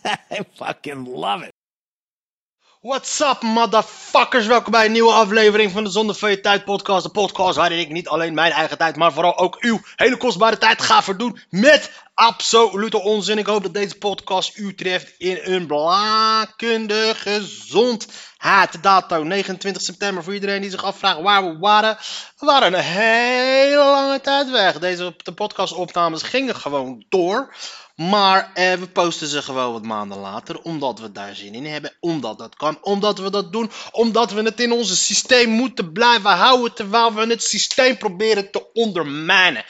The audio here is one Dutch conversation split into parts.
I fucking love it. What's up, motherfuckers? Welkom bij een nieuwe aflevering van de Zonde van podcast. De podcast waarin ik niet alleen mijn eigen tijd, maar vooral ook uw hele kostbare tijd ga verdoen met absolute onzin. Ik hoop dat deze podcast u treft in een blakende gezondheid. Dato 29 september voor iedereen die zich afvraagt waar we waren. We waren een hele lange tijd weg. Deze de podcastopnames gingen gewoon door. Maar eh, we posten ze gewoon wat maanden later, omdat we daar zin in hebben, omdat dat kan, omdat we dat doen, omdat we het in ons systeem moeten blijven houden, terwijl we het systeem proberen te ondermijnen.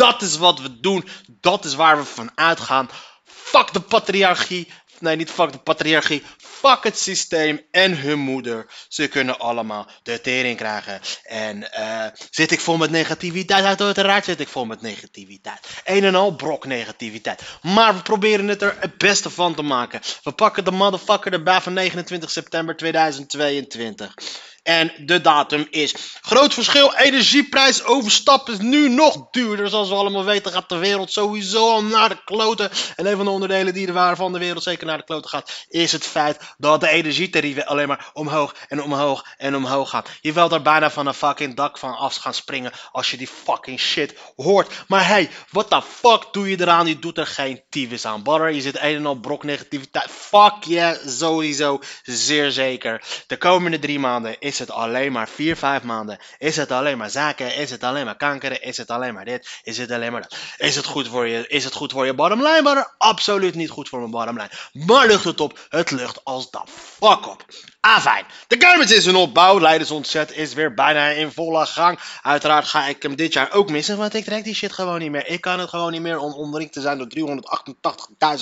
Dat is wat we doen, dat is waar we van uitgaan. Fuck de patriarchie, nee niet fuck de patriarchie, fuck het systeem en hun moeder. Ze kunnen allemaal de tering krijgen. En eh, zit ik vol met negativiteit? Uiteraard zit ik vol met negativiteit. Een en al brok negativiteit. Maar we proberen het er het beste van te maken. We pakken de motherfucker erbij van 29 september 2022. En de datum is. Groot verschil, energieprijs overstappen is nu nog duurder. Zoals we allemaal weten gaat de wereld sowieso al naar de kloten. En een van de onderdelen die er waren van de wereld zeker naar de kloten gaat, is het feit dat de energietarieven alleen maar omhoog en omhoog en omhoog gaan. Je wilt er bijna van een fucking dak van af gaan springen als je die fucking shit hoort. Maar hey, what the fuck doe je eraan? Je doet er geen tyfus aan. Butter, je zit een en al brok negativiteit. Fuck yeah, sowieso, zeer zeker. De komende drie maanden het alleen maar vier, vijf maanden. Is het alleen maar zaken? Is het alleen maar kanker? Is het alleen maar dit? Is het alleen maar dat? Is het goed voor je, is het goed voor je bottom line? Absoluut niet goed voor mijn bottom line. Maar lucht het op? Het lucht als de fuck op. Ah, fijn. De Kermis is in opbouw. Leidersontzet is weer bijna in volle gang. Uiteraard ga ik hem dit jaar ook missen, want ik trek die shit gewoon niet meer. Ik kan het gewoon niet meer om omringd te zijn door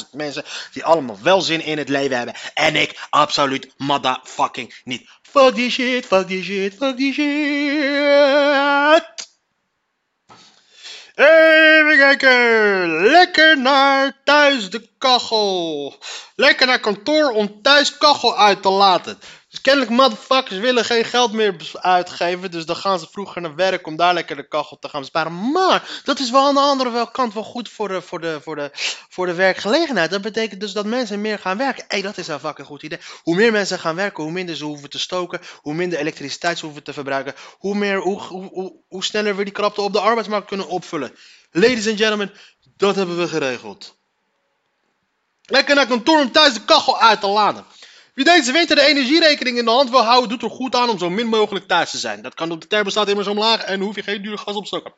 388.000 mensen die allemaal wel zin in het leven hebben. En ik absoluut motherfucking niet. Fuck die shit, fuck die shit, fuck die shit. Even kijken. Lekker naar thuis de kachel. Lekker naar kantoor om thuis kachel uit te laten. Dus kennelijk motherfuckers willen geen geld meer uitgeven. Dus dan gaan ze vroeger naar werk om daar lekker de kachel te gaan besparen. Maar dat is wel aan de andere kant wel goed voor de, voor, de, voor, de, voor de werkgelegenheid. Dat betekent dus dat mensen meer gaan werken. Hé, dat is een fucking goed idee. Hoe meer mensen gaan werken, hoe minder ze hoeven te stoken. Hoe minder elektriciteit ze hoeven te verbruiken. Hoe, meer, hoe, hoe, hoe, hoe sneller we die krapte op de arbeidsmarkt kunnen opvullen. Ladies and gentlemen, dat hebben we geregeld. Lekker naar kantoor om thuis de kachel uit te laden. Wie deze winter de energierekening in de hand wil houden, doet er goed aan om zo min mogelijk thuis te zijn. Dat kan op de thermostaat immers omlaag en hoef je geen dure gas op te.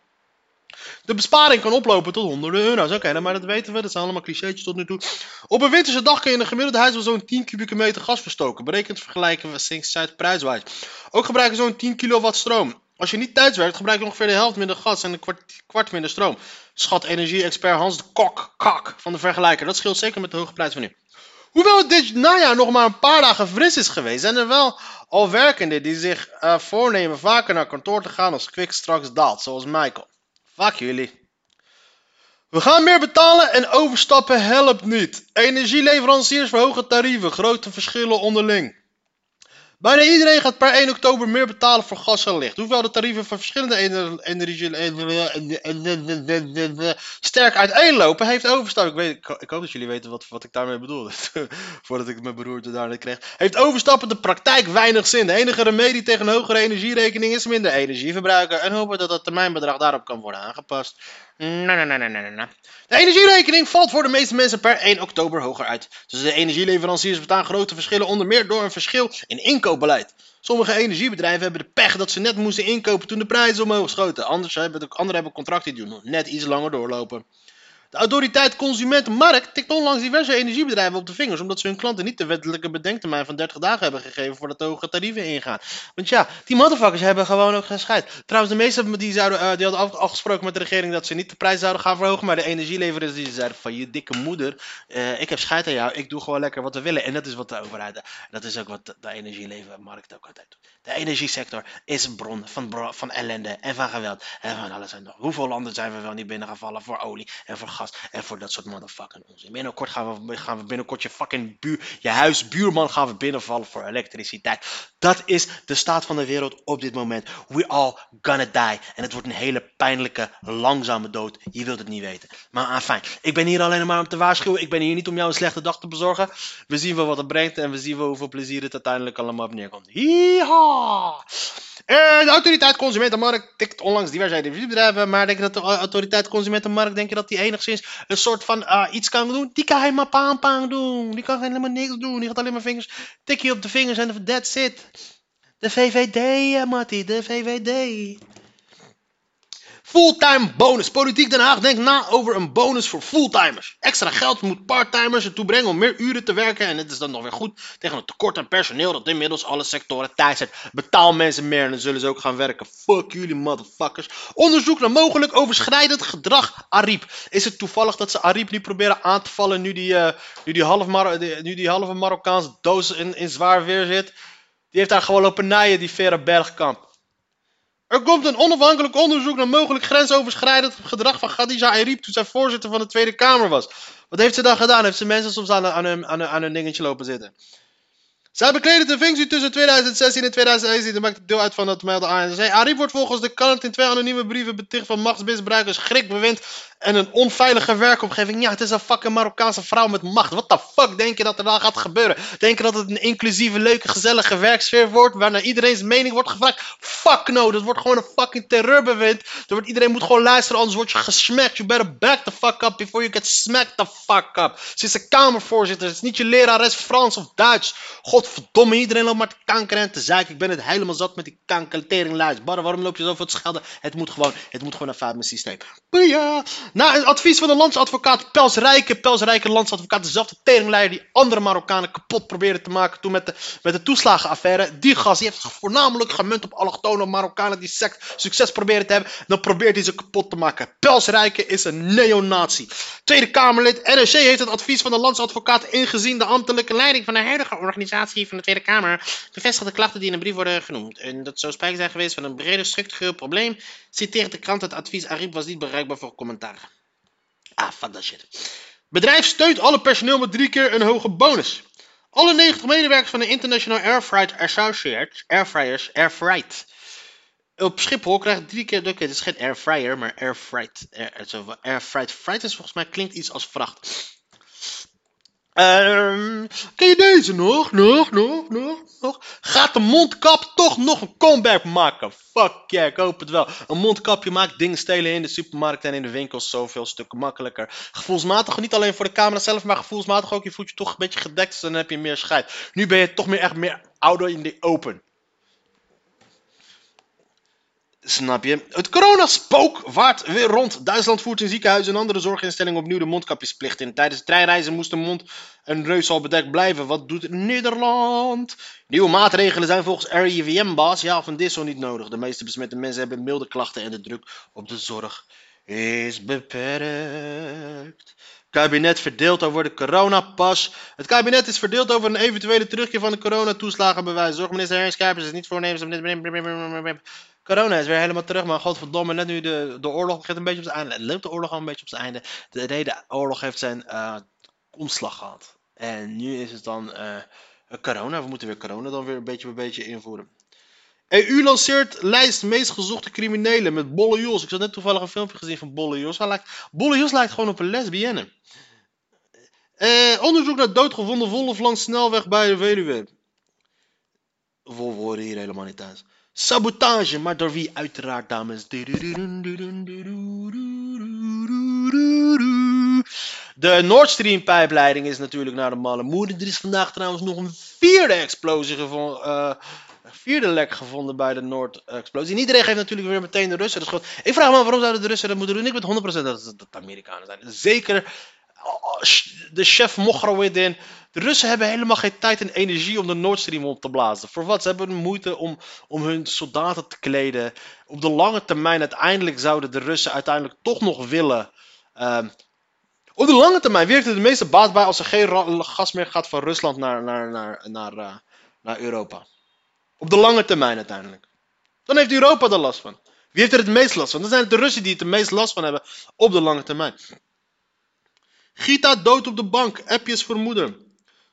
De besparing kan oplopen tot honderden euro's. Oké, maar dat weten we. Dat zijn allemaal clichétjes tot nu toe. Op een winterse dag kun je in een gemiddelde huis wel zo'n 10 kubieke meter gas verstoken. Berekend vergelijken we Sinks-Zuid prijswijs. Ook gebruiken zo'n 10 kilowatt stroom. Als je niet thuis werkt, gebruik je ongeveer de helft minder gas en een kwart, kwart minder stroom. Schat energie-expert Hans de Kok, Kak van de vergelijker. Dat scheelt zeker met de hoge prijs van nu. Hoewel het dit najaar nog maar een paar dagen fris is geweest, zijn er wel al werkenden die zich eh, voornemen vaker naar kantoor te gaan als Kwik straks daalt, zoals Michael. Fuck jullie. We gaan meer betalen en overstappen helpt niet. Energieleveranciers verhogen tarieven, grote verschillen onderling. Bijna iedereen gaat per 1 oktober meer betalen voor gas en licht. Hoewel de tarieven van verschillende ener- energie sterk uiteenlopen, heeft Overstap, ik, weet, ik, hoop dat jullie weten wat, wat ik daarmee bedoel, voordat ik mijn beroerte daarna kreeg, heeft overstappen de praktijk weinig zin. De enige remedie tegen een hogere energierekening is minder energie verbruiken en hopen dat het termijnbedrag daarop kan worden aangepast. Nee, nee, nee, nee, nee. De energierekening valt voor de meeste mensen per 1 oktober hoger uit. Dus de energieleveranciers bestaan grote verschillen onder meer door een verschil in inkoopbeleid. Sommige energiebedrijven hebben de pech dat ze net moesten inkopen toen de prijzen omhoog schoten. Anders hebben de, anderen hebben contracten die nog net iets langer doorlopen. De autoriteit Consumentenmarkt tikt onlangs diverse energiebedrijven op de vingers omdat ze hun klanten niet de wettelijke bedenktermijn van 30 dagen hebben gegeven voordat de hoge tarieven ingaan. Want ja, die motherfuckers hebben gewoon ook gescheid. Trouwens, de meeste die, zouden, eh, die hadden af- afgesproken met de regering dat ze niet de prijs zouden gaan verhogen, maar de energieleveranciers die zeiden van je dikke moeder, eh, ik heb scheid aan jou, ik doe gewoon lekker wat we willen. En dat is wat de overheid, dat is ook wat de, energielevermarkt ook altijd doet. De energiesector is een bron van, van ellende en van geweld en van alles en nog. Hoeveel landen zijn we wel niet binnengevallen voor olie en voor gas en voor dat soort motherfucking onzin. Binnenkort gaan we, gaan we binnenkort je fucking buur, je huisbuurman gaan we binnenvallen voor elektriciteit. Dat is de staat van de wereld op dit moment. We all gonna die. En het wordt een hele pijnlijke, langzame dood. Je wilt het niet weten. Maar ah, fijn. Ik ben hier alleen maar om te waarschuwen. Ik ben hier niet om jou een slechte dag te bezorgen. We zien wel wat het brengt en we zien wel hoeveel plezier het uiteindelijk allemaal op neerkomt. Yeehaw! Eh, de autoriteit Consumentenmarkt tikt onlangs diverse energiebedrijven, maar denk je dat de au- autoriteit Consumentenmarkt, denk je dat die enigszins een soort van ah, iets kan doen? Die kan helemaal paan paan doen. Die kan helemaal niks doen. Die gaat alleen maar vingers, tikje op de vingers en that's it. De VVD, eh, Mattie, de VVD. Fulltime bonus. Politiek Den Haag denkt na over een bonus voor fulltimers. Extra geld moet parttimers ertoe brengen om meer uren te werken. En het is dan nog weer goed tegen het tekort aan personeel dat inmiddels alle sectoren thuis zet. Betaal mensen meer en dan zullen ze ook gaan werken. Fuck jullie motherfuckers. Onderzoek naar mogelijk overschrijdend gedrag Ariep. Is het toevallig dat ze Ariep nu proberen aan te vallen nu die, eh, die, half Mar- nu die halve Marokkaanse doos in, in zwaar weer zit? Die heeft daar gewoon lopen naaien, die Vera Bergkamp. Er komt een onafhankelijk onderzoek naar mogelijk grensoverschrijdend gedrag van Khadija Ariep toen zij voorzitter van de Tweede Kamer was. Wat heeft ze dan gedaan? Heeft ze mensen soms aan, aan, aan, aan hun dingetje lopen zitten? Zij bekleedde de functie tussen 2016 en 2017 en maakte deel uit van het meldde ANC. Ariep wordt volgens de krant in twee anonieme brieven beticht van machtsmisbruik, een schrikbewind en een onveilige werkomgeving. Ja, het is een fucking Marokkaanse vrouw met macht. Wat de fuck denk je dat er dan gaat gebeuren? Denk je dat het een inclusieve, leuke, gezellige werksfeer wordt, waarna iedereen zijn mening wordt gevraagd? Fuck no, dat wordt gewoon een fucking terreurbewind. Er wordt, iedereen moet gewoon luisteren, anders word je gesmacked. You better back the fuck up before you get smacked the fuck up. Ze is een kamervoorzitter, het is niet je lerares Frans of Duits. Godverdomme, iedereen loopt maar te kankeren en te zeiken. Ik ben het helemaal zat met die kankerteringluis. Barre, waarom loop je zo voor te schelden? Het moet gewoon, het moet gewoon een het systeem. Na een advies van de landsadvocaat Pels Rijke, Pels landsadvocaat, dezelfde teringleider die andere Marokkanen kapot probeerde te maken toen met de, met de toeslagenaffaire. Die gast, heeft voornamelijk gemunt op allochtone Marokkanen die sec- succes proberen te hebben. Dan probeert hij ze kapot te maken. Pels Rijke is een neonazi. Tweede Kamerlid NRC heeft het advies van de landsadvocaat ingezien. De ambtelijke leiding van de huidige organisatie van de Tweede Kamer bevestigt de klachten die in een brief worden genoemd. En dat zou sprake zijn geweest van een breder structureel probleem. Citeert de krant het advies Ariep was niet bereikbaar voor commentaar. Ah, fuck that shit. Bedrijf steunt alle personeel met drie keer een hoge bonus. Alle 90 medewerkers van de International Air Freight Associates, Airfryers, Airfreight, op Schiphol krijgen drie keer, oké, het is geen airfryer, maar airfreight. Air, zo, airfreight, freight is volgens mij klinkt iets als vracht. Ehm, ken je deze nog? Nog, nog, nog, nog? Gaat de mondkap toch nog een comeback maken? Fuck yeah, ik hoop het wel. Een mondkapje maakt dingen stelen in de supermarkt en in de winkels zoveel stukken makkelijker. Gevoelsmatig, niet alleen voor de camera zelf, maar gevoelsmatig ook. Je voelt je toch een beetje gedekt, dus dan heb je meer scheid. Nu ben je toch meer echt meer ouder in de open. Snap je? Het coronaspook vaart weer rond. Duitsland voert in ziekenhuizen en andere zorginstellingen opnieuw de mondkapjesplicht in. Tijdens treinreizen moest de mond en neus al bedekt blijven. Wat doet Nederland? Nieuwe maatregelen zijn volgens RIVM-baas ja van Dissel niet nodig. De meeste besmette mensen hebben milde klachten en de druk op de zorg is beperkt. Kabinet verdeeld over de coronapas. Het kabinet is verdeeld over een eventuele terugkeer van de coronatoeslagenbewijs. Zorgminister Ernst Kuipers is niet voornemens om dit... Corona is weer helemaal terug, maar godverdomme, net nu de, de oorlog begint een beetje op zijn einde. Het loopt de oorlog al een beetje op zijn einde. De, nee, de oorlog heeft zijn eh, omslag gehad. En nu is het dan eh, corona. We moeten weer corona dan weer een beetje bij beetje invoeren. EU lanceert lijst meest gezochte criminelen met Bolle Jos. Ik had net toevallig een filmpje gezien van Bolle Jos. Hij lijkt, Bolle Jos lijkt gewoon op een lesbienne. Eh, onderzoek naar doodgevonden wolf langs snelweg bij de Veluwe. Wolven horen hier helemaal niet thuis. Sabotage, maar door wie uiteraard, dames. De Nord Stream pijpleiding is natuurlijk naar de malle moeder. Er is vandaag trouwens nog een vierde explosie gevo- eh, vierde lek gevonden bij de Noord-explosie. En iedereen geeft natuurlijk weer meteen de Russen de schuld. Ik vraag me af waarom zouden de Russen dat moeten doen. Ik ben 100% dat het de Amerikanen zijn. Zeker de chef Mograwedin. De Russen hebben helemaal geen tijd en energie om de Nord Stream op te blazen. Voor wat? Ze hebben moeite om, om hun soldaten te kleden. Op de lange termijn uiteindelijk zouden de Russen uiteindelijk toch nog willen. ehm, op de lange termijn werkt het de meeste baat bij als er geen gas meer gaat van Rusland naar, naar, naar, naar, eh, naar Europa. Op de lange termijn uiteindelijk. Dan heeft Europa er last van. Wie heeft er het meest last van? Dan zijn het de Russen die het er meest last van hebben op de lange termijn. Gita dood op de bank. Appjes voor moeder.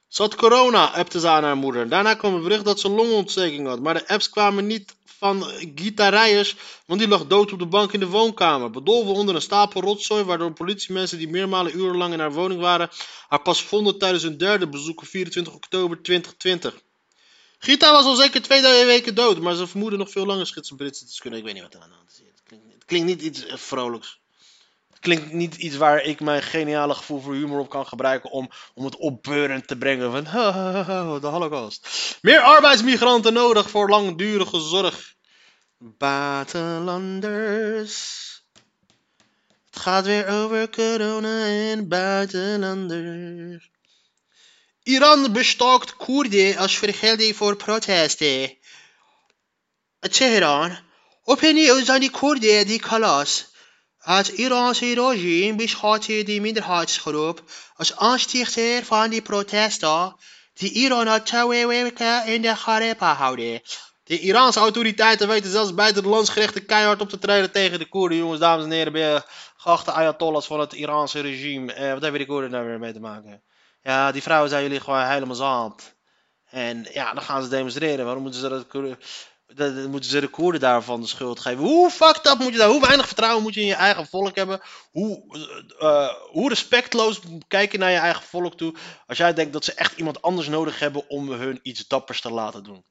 Ze had corona, appte ze aan haar moeder. Daarna kwam een bericht dat ze longontsteking had. Maar de apps kwamen niet van Gita Rijers, want die lag dood op de bank in de woonkamer. Bedolven onder een stapel rotzooi, waardoor politiemensen die meermalen urenlang in haar woning waren, haar pas vonden tijdens hun derde bezoek op 24 oktober 2020. Gita was al zeker twee weken dood, maar ze vermoeden nog veel langer schizofrenie te kunnen. Ik weet niet wat er aan de hand is. Het klinkt, het klinkt niet iets eh, vrolijks. Klinkt niet iets waar ik mijn geniale gevoel voor humor op kan gebruiken om, om het opbeurend te brengen van de holocaust. Meer arbeidsmigranten nodig voor langdurige zorg. Buitenlanders. Het gaat weer over corona en buitenlanders. Iran bestookt Koerden als vergelding voor protesten. Teheran. Opnieuw zijn die Koerden die kalas. Het Iraanse regime beschouwt die minderheidsgroep als aanstichter van die protesten die Iran al twee weken in de garepa houden. De Iraanse autoriteiten weten zelfs buiten de landsgerechten keihard op te treden tegen de Koerden, jongens, dames en heren, geachte ayatollahs van het Iraanse regime. Eh, wat hebben die Koerden daar weer mee te maken? Ja, die vrouwen zijn jullie gewoon helemaal zand. En ja, dan gaan ze demonstreren. Waarom moeten ze dat, Dat moeten ze de Koerden daarvan de schuld geven? Hoe fucked up moet je daar? Hoe weinig vertrouwen moet je in je eigen volk hebben? Hoe, eh, hoe respectloos kijk je naar je eigen volk toe als jij denkt dat ze echt iemand anders nodig hebben om hun iets dappers te laten doen?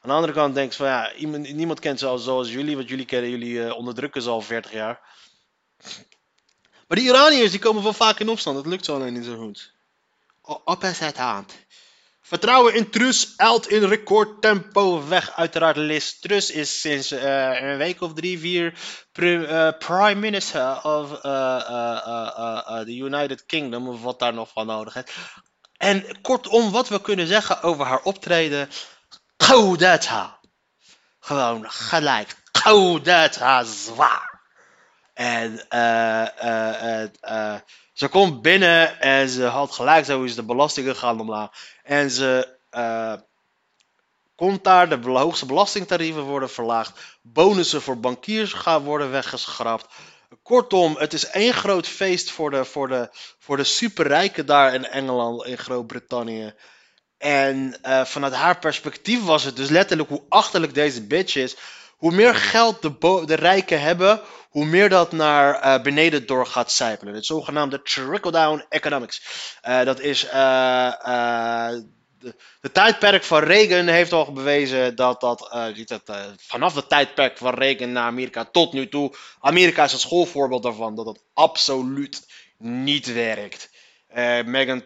Aan de andere kant denk je van ja, iemand, niemand kent ze al zoals jullie, want jullie kennen jullie eh, onderdrukken ze al 40 jaar. Maar die Iraniërs die komen wel vaak in opstand, dat lukt zo alleen niet zo goed. O- Opposite hand. Vertrouwen in Truss eilt in recordtempo weg. Uiteraard Liz Truss is sinds eh, een week of drie, vier pri- eh, prime minister of eh, the United Kingdom, of wat daar nog van nodig is. En kortom, wat we kunnen zeggen over haar optreden. Gaudata. Gewoon gelijk. Gaudata zwaar. En eh, eh, ze komt binnen en ze had gelijk sowieso de belastingen gaan omlaag. En ze eh, komt daar, de hoogste belastingtarieven worden verlaagd. Bonussen voor bankiers gaan worden weggeschrapt. Kortom, het is één groot feest voor de, voor de, voor de superrijken daar in Engeland, in Groot-Brittannië. En eh, vanuit haar perspectief was het dus letterlijk hoe achterlijk deze bitch is. Hoe meer geld de, de rijken hebben, hoe meer dat naar eh, beneden door gaat sijpelen. Het zogenaamde trickle-down economics. Eh, dat is eh, de, tijdperk van Reagan heeft al bewezen dat dat, dat vanaf het tijdperk van Reagan naar Amerika tot nu toe, Amerika is een schoolvoorbeeld daarvan, dat het absoluut niet werkt. Eh, Meghan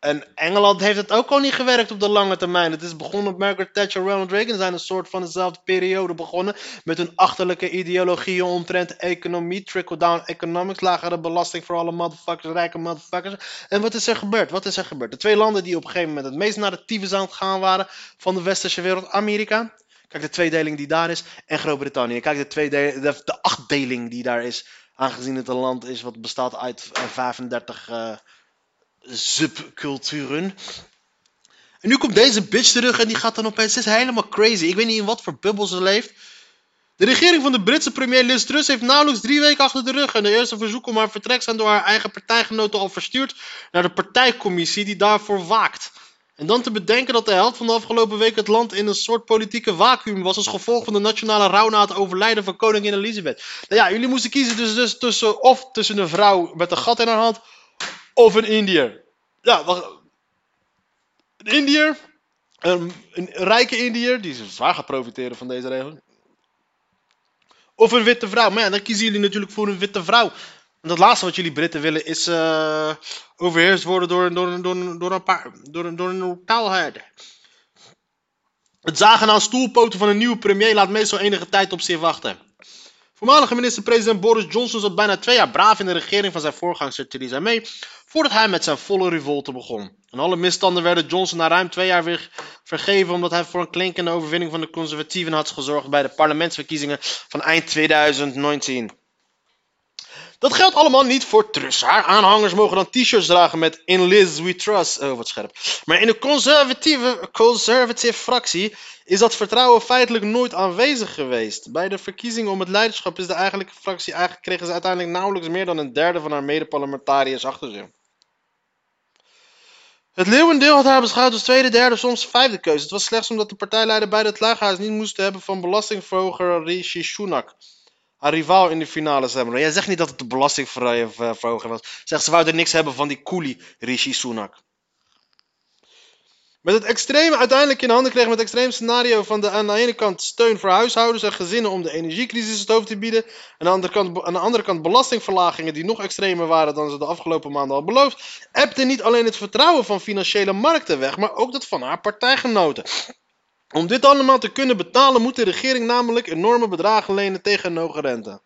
en Engeland heeft het ook al niet gewerkt op de lange termijn. Het is begonnen met Margaret Thatcher en Ronald Reagan. zijn een soort van dezelfde periode begonnen. Met hun achterlijke ideologieën omtrent economie. Trickle-down economics. Lagere belasting voor alle motherfuckers, rijke motherfuckers. En wat is er gebeurd? Wat is er gebeurd? De twee landen die op een gegeven moment het meest naar de aan gaan waren van de westerse wereld. Amerika. Kijk de tweedeling die daar is. En Groot-Brittannië. Kijk de, tweede, de, de achtdeling die daar is. Aangezien het een land is wat bestaat uit eh, 35... eh, subculturen. En nu komt deze bitch terug en die gaat dan opeens. Ze is helemaal crazy. Ik weet niet in wat voor bubbel ze leeft. De regering van de Britse premier Liz Truss heeft nauwelijks drie weken achter de rug. En de eerste verzoeken om haar vertrek zijn door haar eigen partijgenoten al verstuurd naar de partijcommissie die daarvoor waakt. En dan te bedenken dat de helft van de afgelopen week het land in een soort politieke vacuüm was als gevolg van de nationale rouw na het overlijden van koningin Elizabeth. Nou ja, jullie moesten kiezen dus, dus tussen of tussen een vrouw met een gat in haar hand of een Indiër. Ja, wacht. Een Indiër, een, een rijke Indiër, die zwaar gaat profiteren van deze regeling. Of een witte vrouw. Maar ja, dan kiezen jullie natuurlijk voor een witte vrouw. En het laatste wat jullie Britten willen is eh, overheerst worden door, door, door, door een paar, door, door een taalherder. Het zagen aan stoelpoten van een nieuwe premier laat meestal enige tijd op zich wachten. Voormalige minister-president Boris Johnson zat bijna twee jaar braaf in de regering van zijn voorgangster Theresa May, voordat hij met zijn volle revolte begon. En alle misstanden werden Johnson na ruim twee jaar weer vergeven omdat hij voor een klinkende overwinning van de conservatieven had gezorgd bij de parlementsverkiezingen van eind 2019. Dat geldt allemaal niet voor Truss. Haar aanhangers mogen dan t-shirts dragen met In Liz We Trust. Oh, wat scherp. Maar in de conservatieve, conservative fractie is dat vertrouwen feitelijk nooit aanwezig geweest. Bij de verkiezingen om het leiderschap is de eigenlijke fractie eigenlijk kregen ze uiteindelijk nauwelijks meer dan een derde van haar mede-parlementariërs achter zich. Het leeuwendeel had haar beschouwd als tweede, derde, soms vijfde keuze. Het was slechts omdat de partijleider bij het lagerhuis niet moesten hebben van belastingverhoger Rishi Sunak. Haar rivaal in de finale hebben. Jij zegt niet dat het de belastingverhoger was. Zegt ze wouden niks hebben van die coolie Rishi Sunak. Met het extreme uiteindelijk in handen kregen met het extreme scenario van de, aan de ene kant steun voor huishoudens en gezinnen om de energiecrisis het hoofd te bieden. En aan de, andere kant, aan de andere kant belastingverlagingen die nog extremer waren dan ze de afgelopen maanden al beloofd. Appte niet alleen het vertrouwen van financiële markten weg, maar ook dat van haar partijgenoten. Om dit allemaal te kunnen betalen moet de regering namelijk enorme bedragen lenen tegen een hoge rente.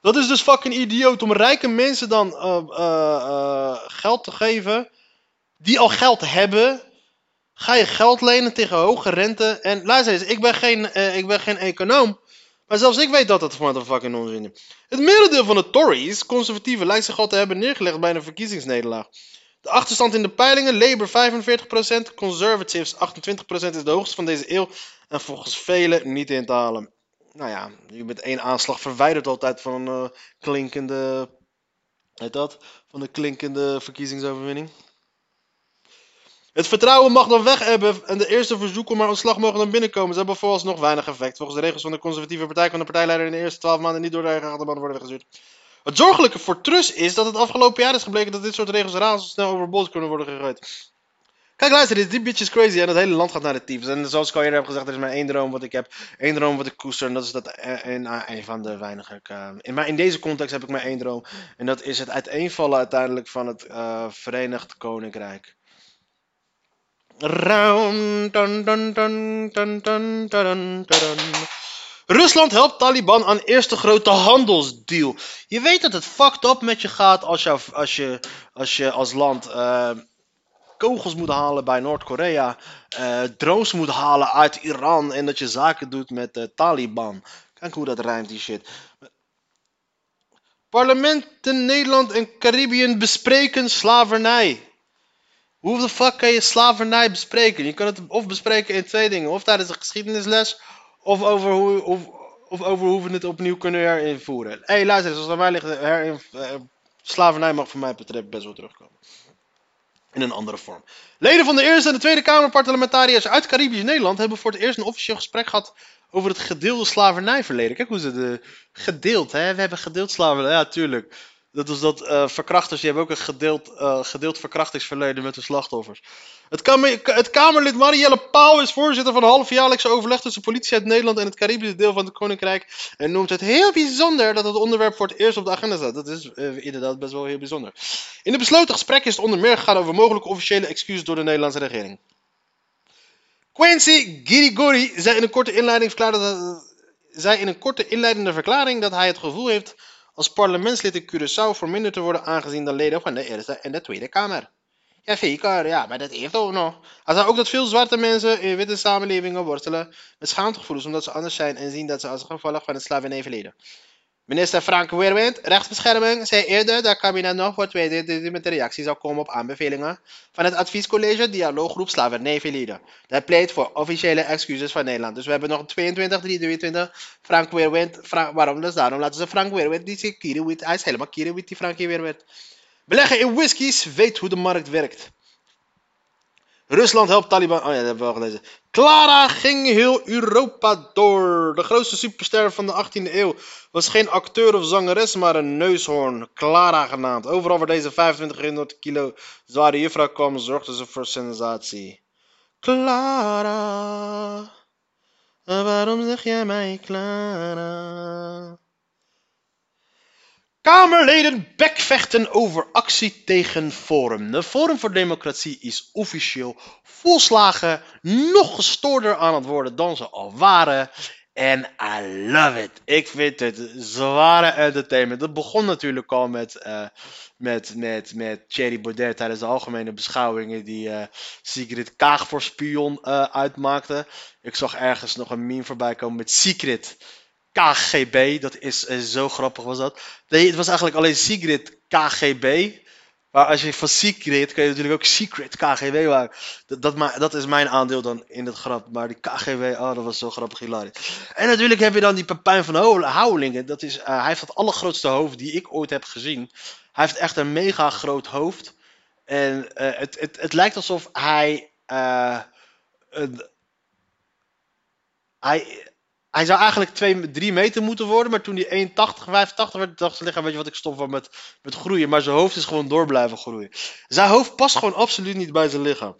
Dat is dus fucking idioot om rijke mensen dan uh, uh, uh, geld te geven die al geld hebben, ga je geld lenen tegen hoge rente. En luister eens, ik ben geen, uh, ik ben geen econoom. Maar zelfs ik weet dat dat fucking onzin is. Het merendeel van de Tories, conservatieven, lijkt zich al te hebben neergelegd bij een verkiezingsnederlaag. De achterstand in de peilingen, Labour 45%, Conservatives 28% is de hoogste van deze eeuw. En volgens velen niet in te halen. Nou ja, je bent één aanslag verwijderd altijd van uh, klinkende. Heet dat? Van een klinkende verkiezingsoverwinning. Het vertrouwen mag dan weg hebben en de eerste verzoeken om maar ontslag mogen dan binnenkomen. Ze hebben vooralsnog weinig effect. Volgens de regels van de conservatieve partij kan de partijleider in de eerste 12 maanden niet door de eigen achterban worden weggestuurd. Het zorgelijke voor Truss is dat het afgelopen jaar is gebleken dat dit soort regels razendsnel overboord kunnen worden gegooid. Kijk, luister, dit, die bitch is crazy en het hele land gaat naar de tyfus. En zoals ik al eerder heb gezegd, er is maar één droom wat ik heb. één droom wat ik koester en dat is dat een, een van de weinige... Uh, in, maar in deze context heb ik maar één droom. En dat is het uiteenvallen uiteindelijk van het Verenigd Koninkrijk. Rusland helpt Taliban aan eerste grote handelsdeal. Je weet dat het fucked up met je gaat als je als, je, als, je als land uh, kogels moet halen bij Noord-Korea, uh, drones moet halen uit Iran en dat je zaken doet met de Taliban. Kijk hoe dat rijmt die shit. Parlementen Nederland en Caribbean bespreken slavernij. Hoe de fuck kan je slavernij bespreken? Je kan het of bespreken in twee dingen. Of tijdens een geschiedenisles. Of over hoe, of, of over hoe we het opnieuw kunnen herinvoeren. Hé, hey, luister, zoals aan mij ligt, herin, uh, slavernij mag voor mij betreft best wel terugkomen. In een andere vorm. Leden van de Eerste en de Tweede Kamer parlementariërs uit Caribisch Nederland hebben voor het eerst een officieel gesprek gehad over het gedeelde slavernijverleden. Kijk hoe ze de gedeeld, hè? We hebben gedeeld slavernij. Ja, tuurlijk. Dat is dat uh, verkrachters, die hebben ook een gedeeld, uh, gedeeld verkrachtingsverleden met de slachtoffers. Het, het Kamerlid Marielle Pauw is voorzitter van een halfjaarlijkse overleg tussen politie uit Nederland en het Caribische deel van het Koninkrijk. En noemt het heel bijzonder dat het onderwerp voor het eerst op de agenda staat. Dat is uh, inderdaad best wel heel bijzonder. In de besloten gesprek is het onder meer gegaan over mogelijke officiële excuses door de Nederlandse regering. Quincy Girigori zei in een korte zei in een korte inleidende verklaring dat hij het gevoel heeft als parlementslid in Curaçao voor minder te worden aangezien dan leden van de Eerste en de Tweede Kamer. Ja, zeker, ja, maar dat heeft ook nog. Hij zei ook dat veel zwarte mensen in witte samenlevingen worstelen met schaamtegevoelens omdat ze anders zijn en zien dat ze als gevolg van het slavernijverleden. Minister Frank Weerwind, rechtsbescherming, zei eerder dat kabinet nog voor 2023 met de reactie zou komen op aanbevelingen van het adviescollege Dialooggroep Slavernijverleden. Dat pleit voor officiële excuses van Nederland. Dus we hebben nog 22, 23, Frank Weerwind. Waarom? Dus daarom laten ze Frank Weerwind, die is kiriwit, hij is helemaal kiriwit, die Frank Weerwind. Beleggen in whiskies weet hoe de markt werkt. Rusland helpt Taliban. Oh ja, dat hebben we al gelezen. Clara ging heel Europa door. De grootste superster van de 18e eeuw was geen acteur of zangeres, maar een neushoorn. Clara genaamd. Overal waar deze 2500 kilo zware juffrouw kwam, zorgde ze voor sensatie. Clara, waarom zeg jij mij Clara? Kamerleden bekvechten over actie tegen Forum. De Forum voor Democratie is officieel volslagen nog gestoorder aan het worden dan ze al waren. En I love it. Ik vind het zware entertainment. Het begon natuurlijk al met, eh, met, met, met Thierry Baudet tijdens de algemene beschouwingen die uh, Sigrid Kaag voor spion uh, uitmaakte. Ik zag ergens nog een meme voorbij komen met Secret KGB. Dat is zo grappig was dat. Nee, het was eigenlijk alleen Sigrid KGB. Maar als je van Secret kun je natuurlijk ook Secret KGB maken. Dat, dat, is mijn aandeel dan in het grap. Maar die KGB, oh, dat was zo grappig hilarisch. En natuurlijk heb je dan die Pepijn van Houwelingen. Dat is, uh, hij heeft het allergrootste hoofd die ik ooit heb gezien. Hij heeft echt een mega groot hoofd. En uh, het, het, het lijkt alsof hij. Een, hij hij zou eigenlijk 2, 3 meter moeten worden, maar toen hij 1,80, 85 werd, dacht ze liggen, weet je wat, ik stop van met, met groeien. Maar zijn hoofd is gewoon door blijven groeien. Zijn hoofd past gewoon absoluut niet bij zijn lichaam.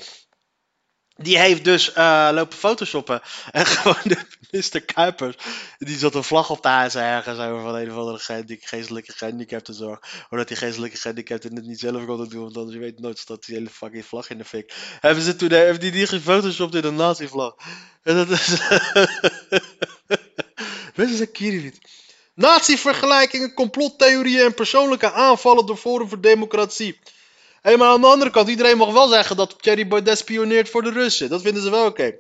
Die heeft dus uh, lopen photoshoppen. En gewoon de minister Kuipers. Die zat een vlag op de huis ergens over van een of andere die geestelijke gehandicapten zorg. Omdat die geestelijke gehandicapten het niet zelf konden doen. Want anders je weet nooit dat die hele fucking vlag in de fik. Hebben ze toen hebben die, die gefotoshopt in een nazi-vlag. En dat is. Zijn kiriwit. Nazi-vergelijkingen, complottheorieën en persoonlijke aanvallen door Forum voor Democratie. Hey, maar aan de andere kant, iedereen mag wel zeggen dat Thierry Baudet spioneert voor de Russen. Dat vinden ze wel oké.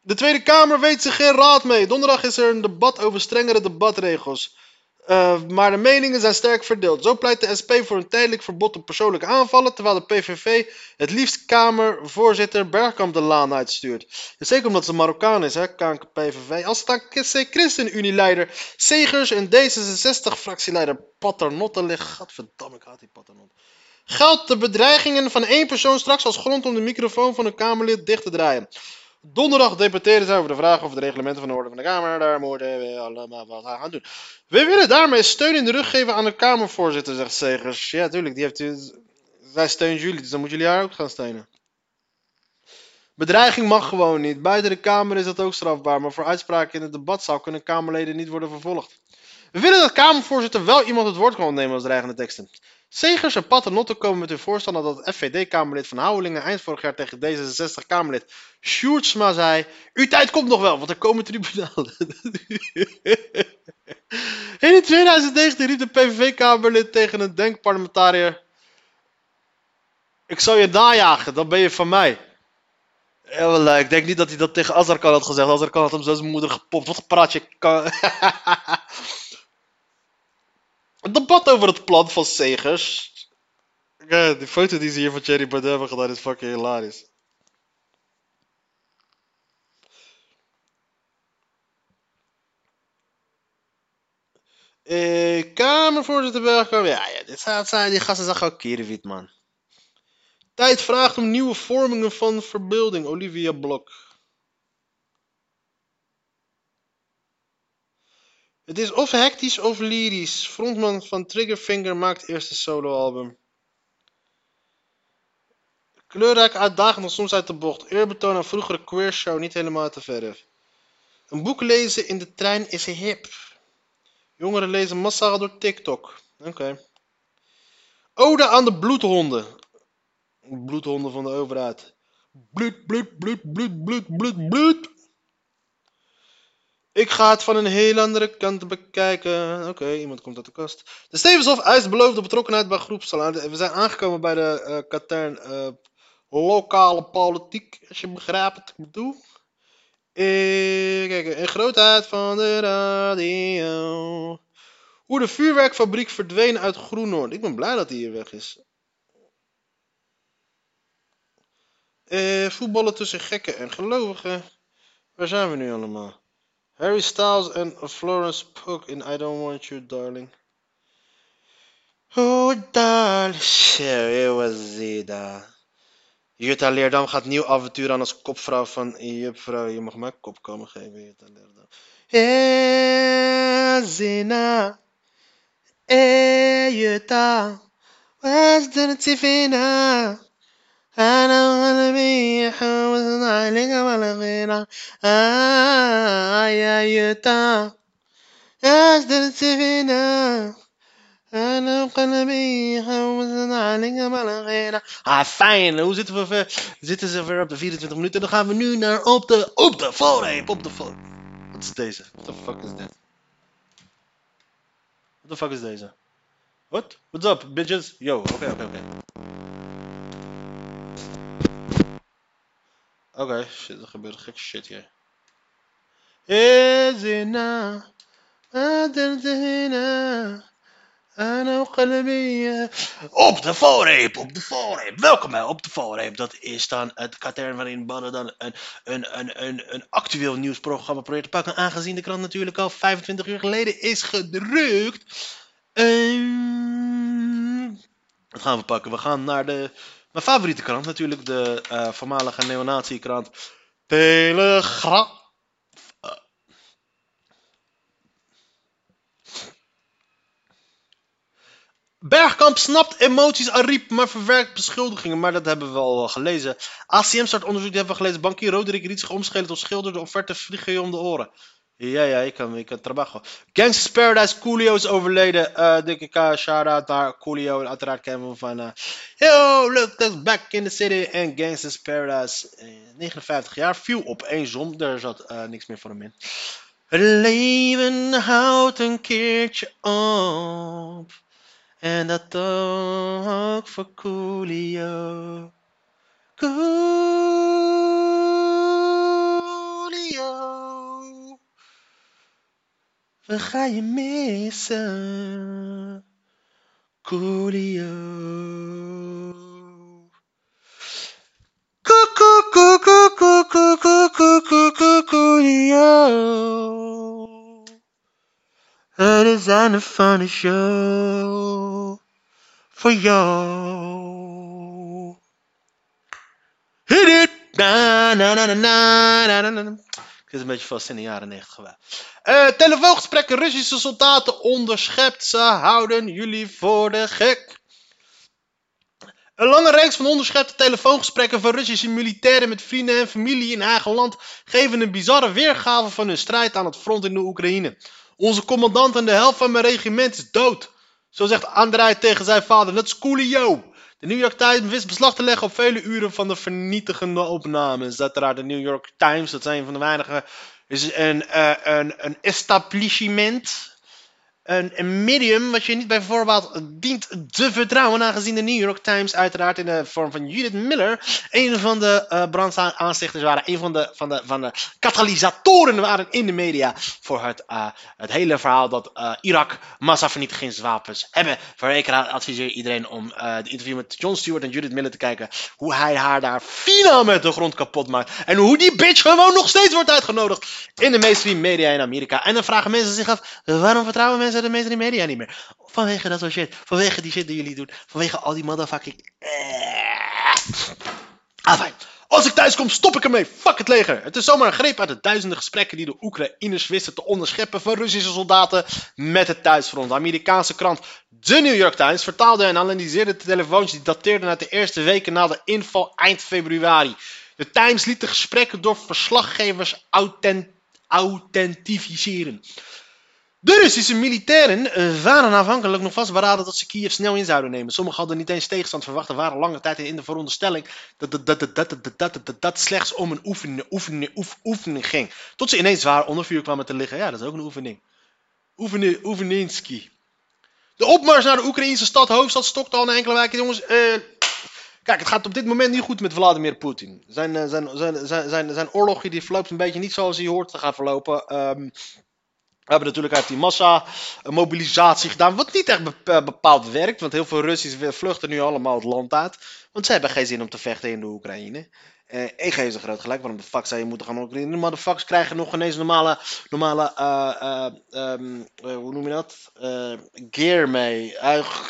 De Tweede Kamer weet zich geen raad mee. Donderdag is er een debat over strengere debatregels. Uh, maar de meningen zijn sterk verdeeld. Zo pleit de SP voor een tijdelijk verbod op persoonlijke aanvallen, terwijl de PVV het liefst Kamervoorzitter Bergkamp de laan uitstuurt. Zeker omdat ze Marokkaan is, hè, PVV. Als het aan ChristenUnie-leider Segers en D66-fractieleider Paternotte ligt. Gadverdamme, ik haat die Paternotte. Geldt de bedreigingen van één persoon straks als grond om de microfoon van een Kamerlid dicht te draaien? Donderdag debatteren ze over de vraag of de reglementen van de Orde van de Kamer. Daar moeten we allemaal wat aan gaan doen. We willen daarmee steun in de rug geven aan de Kamervoorzitter, zegt Segers. Ja, tuurlijk, die heeft zij steunt jullie, dus dan moeten jullie haar ook gaan steunen. Bedreiging mag gewoon niet. Buiten de Kamer is dat ook strafbaar, maar voor uitspraken in het debatzaal kunnen Kamerleden niet worden vervolgd. We willen dat Kamervoorzitter wel iemand het woord kan ontnemen als dreigende teksten. Segers en Paternotte komen met hun voorstel dat het FVD-Kamerlid van Houwelingen eind vorig jaar tegen D66-Kamerlid Sjoerdsma zei: Uw tijd komt nog wel, want er komen tribunalen. In 2019 riep de PVV-Kamerlid tegen een denkparlementariër: Ik zal je najagen, dan ben je van mij. ik denk niet dat hij dat tegen Azarkan had gezegd. Azarkan had hem zijn moeder gepopt. Wat praat je? Een debat over het plan van Segers. Ja, die foto die ze hier van Thierry Baudet hebben gedaan is fucking hilarisch. Eh, Kamervoorzitter Bergkamp. Ja, ja dit zijn, die gasten zijn gewoon kierenwit, man. Tijd vraagt om nieuwe vormingen van verbeelding. Olivia Blok. Het is of hectisch of lyrisch. Frontman van Triggerfinger maakt eerste soloalbum. Kleurrijk uitdagend en soms uit de bocht. Eerbetoon aan vroegere queershow niet helemaal te verf. Een boek lezen in de trein is hip. Jongeren lezen massaal door TikTok. Oké. Ode aan de bloedhonden. Bloedhonden van de overheid. Bloed, bloed, bloed, bloed, bloed, bloed, bloed. Ik ga het van een heel andere kant bekijken. Oké, iemand komt uit de kast. De Stevenshof eist beloofde betrokkenheid bij groepssalaan. We zijn aangekomen bij de uh, katern uh, lokale politiek, als je begrijpt wat ik bedoel. Uh, kijk, een grootheid van de radio. Hoe de vuurwerkfabriek verdween uit Groenhoorn. Ik ben blij dat hij hier weg is. Voetballen tussen gekken en gelovigen. Waar zijn we nu allemaal? Harry Styles en Florence Pugh in I Don't Want You, Darling. Oh, darling, was it. Jutta Leerdam gaat nieuw avontuur aan als kopvrouw van juffrouw. Je mag mij kop komen geven, Jutta Leerdam. Hey, Zina. Hey, Jutta. Where's the Tivina? أنا قلبي يحوز عليك والغيرة آه يا يوتا أجدرت فينا Ah, fijn. Hoe zitten we? ver- Zitten ze weer op de 24 minuten? Dan gaan we nu naar op de, op de voorreep. Op de voor... Wat is deze? What the fuck is dit? What the fuck is deze? What? What's up, bitches? Yo, oké, oké, oké. Oké, shit, er gebeurt gek shit hier. Is now? Op de voorreep, op de voorreep. Welkom bij Op de voorreep. Dat is dan het katern waarin Banner dan een, een, een, een, een actueel nieuwsprogramma probeert te pakken. Aangezien de krant natuurlijk al 25 uur geleden is gedrukt. Ehm, wat gaan we pakken? We gaan naar de, mijn favoriete krant natuurlijk. De eh, voormalige neonazi-krant Telegraaf. Bergkamp snapt emoties Ariep, maar verwerkt beschuldigingen. Maar dat hebben we al gelezen. ACM start onderzoek, die hebben we gelezen. Bankier Roderick Riet zich omschelen tot schilder. De offerte vliegen je om de oren. Ja, ja, ik kan, ik kan trabajo. Gangsters Paradise, Coolio is overleden. Uh, dikke K, shout-out naar Coolio. Uiteraard kennen we van... Uh, Yo, look, that's back in the city. En Gangsters Paradise, uh, 59 jaar, viel op één zon. Daar zat niks meer van hem in. Het leven houdt een keertje op. En dat ook voor Coolio. Coolio. We gaan je missen. Coolio. Coolio. Coolio. Het is aan de funny show voor jou. Hit it! Na, na, na, na, na, na, na, na. Ik zit een beetje vast in de jaren 90 geweest. Uh, telefoongesprekken, Russische soldaten onderschept. Ze houden jullie voor de gek. Een lange reeks van onderschepte telefoongesprekken van Russische militairen met vrienden en familie in eigen land geven een bizarre weergave van hun strijd aan het front in de Oekraïne. Onze commandant en de helft van mijn regiment is dood. Zo zegt Andrei tegen zijn vader, dat is coolio. De New York Times wist beslag te leggen op vele uren van de vernietigende opnames. Uiteraard de New York Times, dat zijn van de weinige, is een, uh, een, een establishment, een, medium wat je niet bij voorbaat dient te vertrouwen, aangezien de New York Times uiteraard in de vorm van Judith Miller een van de uh, brandaanstigters waren, een van de, van, de, van de katalysatoren waren in de media voor het, uh, het hele verhaal dat uh, Irak massavernietigingswapens hebben. Verzekeraar adviseer iedereen om de interview met John Stewart en Judith Miller te kijken, hoe hij haar daar finaal met de grond kapot maakt en hoe die bitch gewoon nog steeds wordt uitgenodigd in de mainstream media in Amerika. En dan vragen mensen zich af, waarom vertrouwen mensen de mainstream media niet meer? Vanwege dat soort shit. Vanwege die shit die jullie doen. Vanwege al die motherfucking... Ah. Als ik thuis kom, stop ik ermee. Fuck het leger. Het is zomaar een greep uit de duizenden gesprekken die de Oekraïners wisten te onderscheppen van Russische soldaten met het thuisfront. De Amerikaanse krant The New York Times vertaalde en analyseerde de telefoontjes die dateerden uit de eerste weken na de inval eind februari. De Times liet de gesprekken door verslaggevers authent authentificeren. De Russische militairen waren aanvankelijk nog vastberaden dat ze Kiev snel in zouden nemen. Sommigen hadden niet eens tegenstand verwacht en waren lange tijd in de veronderstelling dat dat, dat, dat, dat, dat, dat, dat slechts om een oefening, oefening, oef, oefening ging. Tot ze ineens zwaar onder vuur kwamen te liggen. Ja, dat is ook een oefening. Oefening, oefeninski. De opmars naar de Oekraïnse stad, hoofdstad, stokte al na enkele weken. Jongens, uh, kijk, het gaat op dit moment niet goed met Vladimir Poetin. Zijn, zijn, zijn, zijn, zijn, zijn oorlogje die verloopt een beetje niet zoals hij hoort te gaan verlopen. Um, we hebben natuurlijk uit die massa-mobilisatie gedaan, wat niet echt bepaald werkt, want heel veel Russiërs vluchten nu allemaal het land uit, want ze hebben geen zin om te vechten in de Oekraïne. Uh, ik geef ze groot gelijk, waarom de fuck zou je moeten gaan Oekraïne? Maar de fucks krijgen nog ineens normale, normale uh, uh, um, hoe noem je dat? gear mee.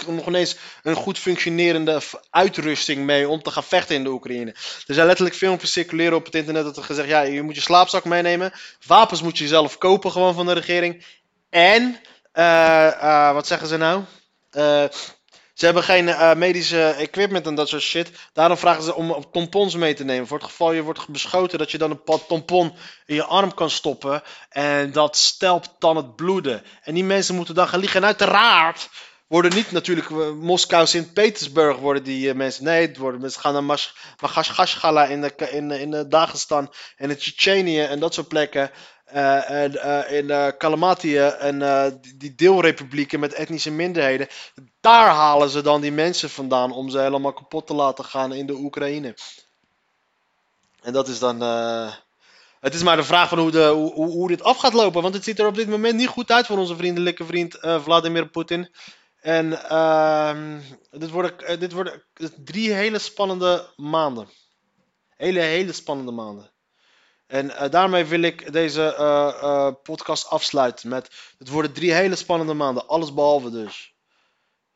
nog ineens een goed functionerende uitrusting mee om te gaan vechten in de Oekraïne. Er zijn letterlijk filmpjes circuleren op het internet dat er gezegd, ja, je moet je slaapzak meenemen. Wapens moet je zelf kopen gewoon van de regering. En, wat zeggen ze nou? Ze hebben geen uh, medische equipment en dat soort shit. Daarom vragen ze om tampons mee te nemen. Voor het geval je wordt beschoten, dat je dan een tampon in je arm kan stoppen. En dat stelpt dan het bloeden. En die mensen moeten dan gaan liggen. En uiteraard worden niet natuurlijk eh, Moskou, Sint-Petersburg worden die eh, mensen. Nee, het worden, mensen gaan naar Mas- in, de, in, in Dagestan en in Tsjetsjenië en dat soort plekken. Eh, en eh, in eh Kalmatië en die, deelrepublieken met etnische minderheden. Daar halen ze dan die mensen vandaan om ze helemaal kapot te laten gaan in de Oekraïne. En dat is dan. het is maar de vraag van hoe, de, hoe, hoe, dit af gaat lopen. Want het ziet er op dit moment niet goed uit voor onze vriendelijke vriend Vladimir Poetin. En ehm, dit, dit worden drie hele spannende maanden. Hele, hele spannende maanden. En eh, daarmee wil ik deze eh, eh, podcast afsluiten met... Het worden drie hele spannende maanden. Alles behalve dus.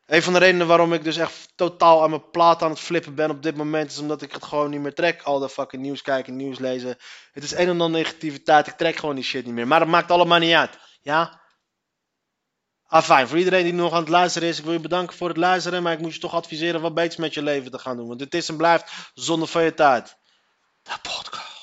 Een van de redenen waarom ik dus echt totaal aan mijn plaat aan het flippen ben op dit moment... is omdat ik het gewoon niet meer trek. Al dat fucking nieuws kijken, nieuws lezen. Het is een en ander negativiteit. Ik trek gewoon die shit niet meer. Maar dat maakt allemaal niet uit. Ja? Ah, fijn. Voor iedereen die nog aan het luisteren is, ik wil je bedanken voor het luisteren. Maar ik moet je toch adviseren wat beters met je leven te gaan doen. Want het is en blijft zonde van tijd. De podcast.